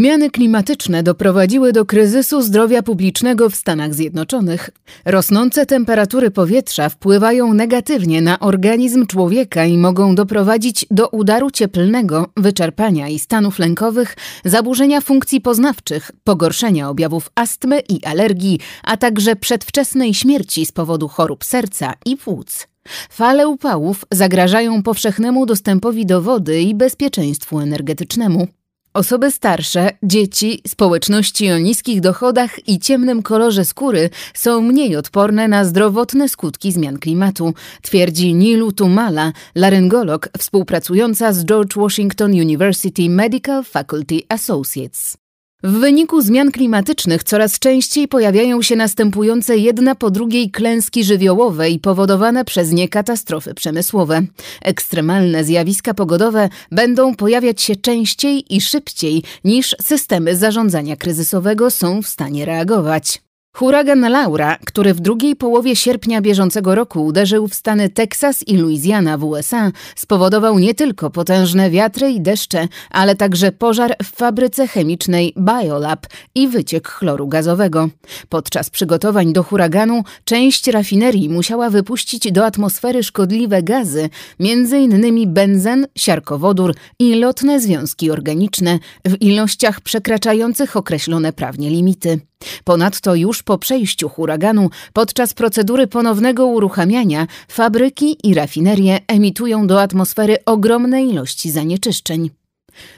Zmiany klimatyczne doprowadziły do kryzysu zdrowia publicznego w Stanach Zjednoczonych. Rosnące temperatury powietrza wpływają negatywnie na organizm człowieka i mogą doprowadzić do udaru cieplnego, wyczerpania i stanów lękowych, zaburzenia funkcji poznawczych, pogorszenia objawów astmy i alergii, a także przedwczesnej śmierci z powodu chorób serca i płuc. Fale upałów zagrażają powszechnemu dostępowi do wody i bezpieczeństwu energetycznemu. Osoby starsze, dzieci, społeczności o niskich dochodach i ciemnym kolorze skóry są mniej odporne na zdrowotne skutki zmian klimatu, twierdzi Nilu Tumala, laryngolog współpracująca z George Washington University Medical Faculty Associates. W wyniku zmian klimatycznych coraz częściej pojawiają się następujące jedna po drugiej klęski żywiołowe i powodowane przez nie katastrofy przemysłowe. Ekstremalne zjawiska pogodowe będą pojawiać się częściej i szybciej niż systemy zarządzania kryzysowego są w stanie reagować. Huragan Laura, który w drugiej połowie sierpnia bieżącego roku uderzył w stany Teksas i Louisiana w USA, spowodował nie tylko potężne wiatry i deszcze, ale także pożar w fabryce chemicznej Biolab i wyciek chloru gazowego. Podczas przygotowań do huraganu część rafinerii musiała wypuścić do atmosfery szkodliwe gazy, m.in. benzen, siarkowodór i lotne związki organiczne w ilościach przekraczających określone prawnie limity. Ponadto już po przejściu huraganu, podczas procedury ponownego uruchamiania, fabryki i rafinerie emitują do atmosfery ogromne ilości zanieczyszczeń.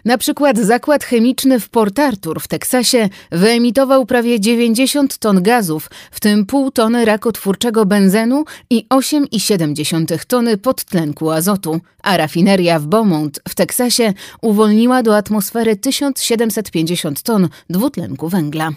Na przykład zakład chemiczny w Port Arthur w Teksasie wyemitował prawie 90 ton gazów, w tym pół tony rakotwórczego benzenu i 8,7 tony podtlenku azotu, a rafineria w Beaumont w Teksasie uwolniła do atmosfery 1750 ton dwutlenku węgla.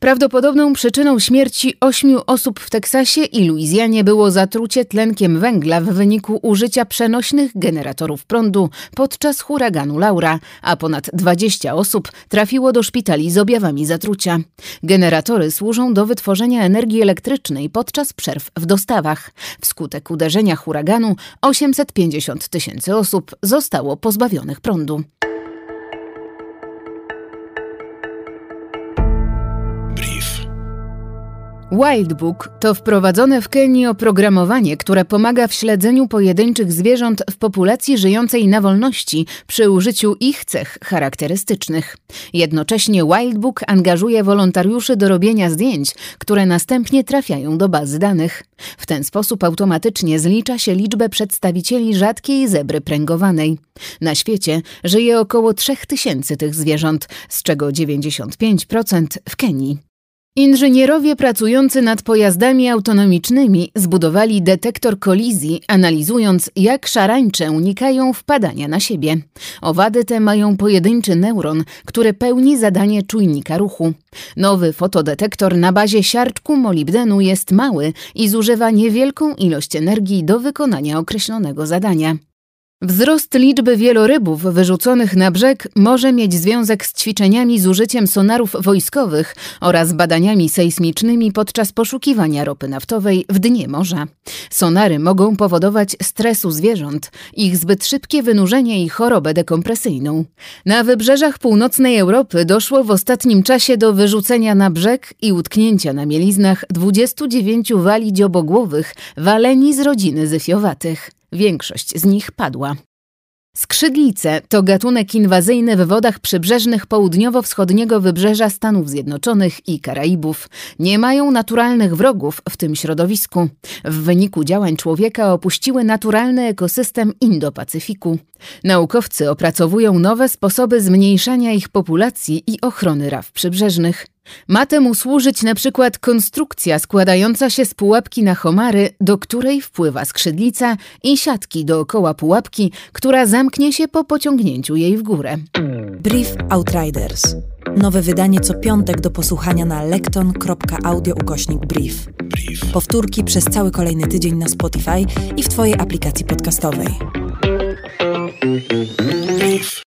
Prawdopodobną przyczyną śmierci ośmiu osób w Teksasie i Luizjanie było zatrucie tlenkiem węgla w wyniku użycia przenośnych generatorów prądu podczas huraganu Laura, a ponad 20 osób trafiło do szpitali z objawami zatrucia. Generatory służą do wytworzenia energii elektrycznej podczas przerw w dostawach. Wskutek uderzenia huraganu 850 tysięcy osób zostało pozbawionych prądu. Wildbook to wprowadzone w Kenii oprogramowanie, które pomaga w śledzeniu pojedynczych zwierząt w populacji żyjącej na wolności przy użyciu ich cech charakterystycznych. Jednocześnie Wildbook angażuje wolontariuszy do robienia zdjęć, które następnie trafiają do bazy danych. W ten sposób automatycznie zlicza się liczbę przedstawicieli rzadkiej zebry pręgowanej. Na świecie żyje około 3000 tych zwierząt, z czego 95% w Kenii. Inżynierowie pracujący nad pojazdami autonomicznymi zbudowali detektor kolizji, analizując jak szarańcze unikają wpadania na siebie. Owady te mają pojedynczy neuron, który pełni zadanie czujnika ruchu. Nowy fotodetektor na bazie siarczku molibdenu jest mały i zużywa niewielką ilość energii do wykonania określonego zadania. Wzrost liczby wielorybów wyrzuconych na brzeg może mieć związek z ćwiczeniami z użyciem sonarów wojskowych oraz badaniami sejsmicznymi podczas poszukiwania ropy naftowej w dnie morza. Sonary mogą powodować stresu zwierząt, ich zbyt szybkie wynurzenie i chorobę dekompresyjną. Na wybrzeżach północnej Europy doszło w ostatnim czasie do wyrzucenia na brzeg i utknięcia na mieliznach 29 wali dziobogłowych waleni z rodziny zyfiowatych. Większość z nich padła. Skrzydlice to gatunek inwazyjny w wodach przybrzeżnych południowo-wschodniego wybrzeża Stanów Zjednoczonych i Karaibów. Nie mają naturalnych wrogów w tym środowisku. W wyniku działań człowieka opuściły naturalny ekosystem Indo-Pacyfiku. Naukowcy opracowują nowe sposoby zmniejszania ich populacji i ochrony raw przybrzeżnych. Ma temu służyć na przykład konstrukcja składająca się z pułapki na homary, do której wpływa skrzydlica i siatki dookoła pułapki, która zamknie się po pociągnięciu jej w górę. Brief Outriders. Nowe wydanie co piątek do posłuchania na lekton.audio ukośnik brief. brief. Powtórki przez cały kolejny tydzień na Spotify i w Twojej aplikacji podcastowej. Brief.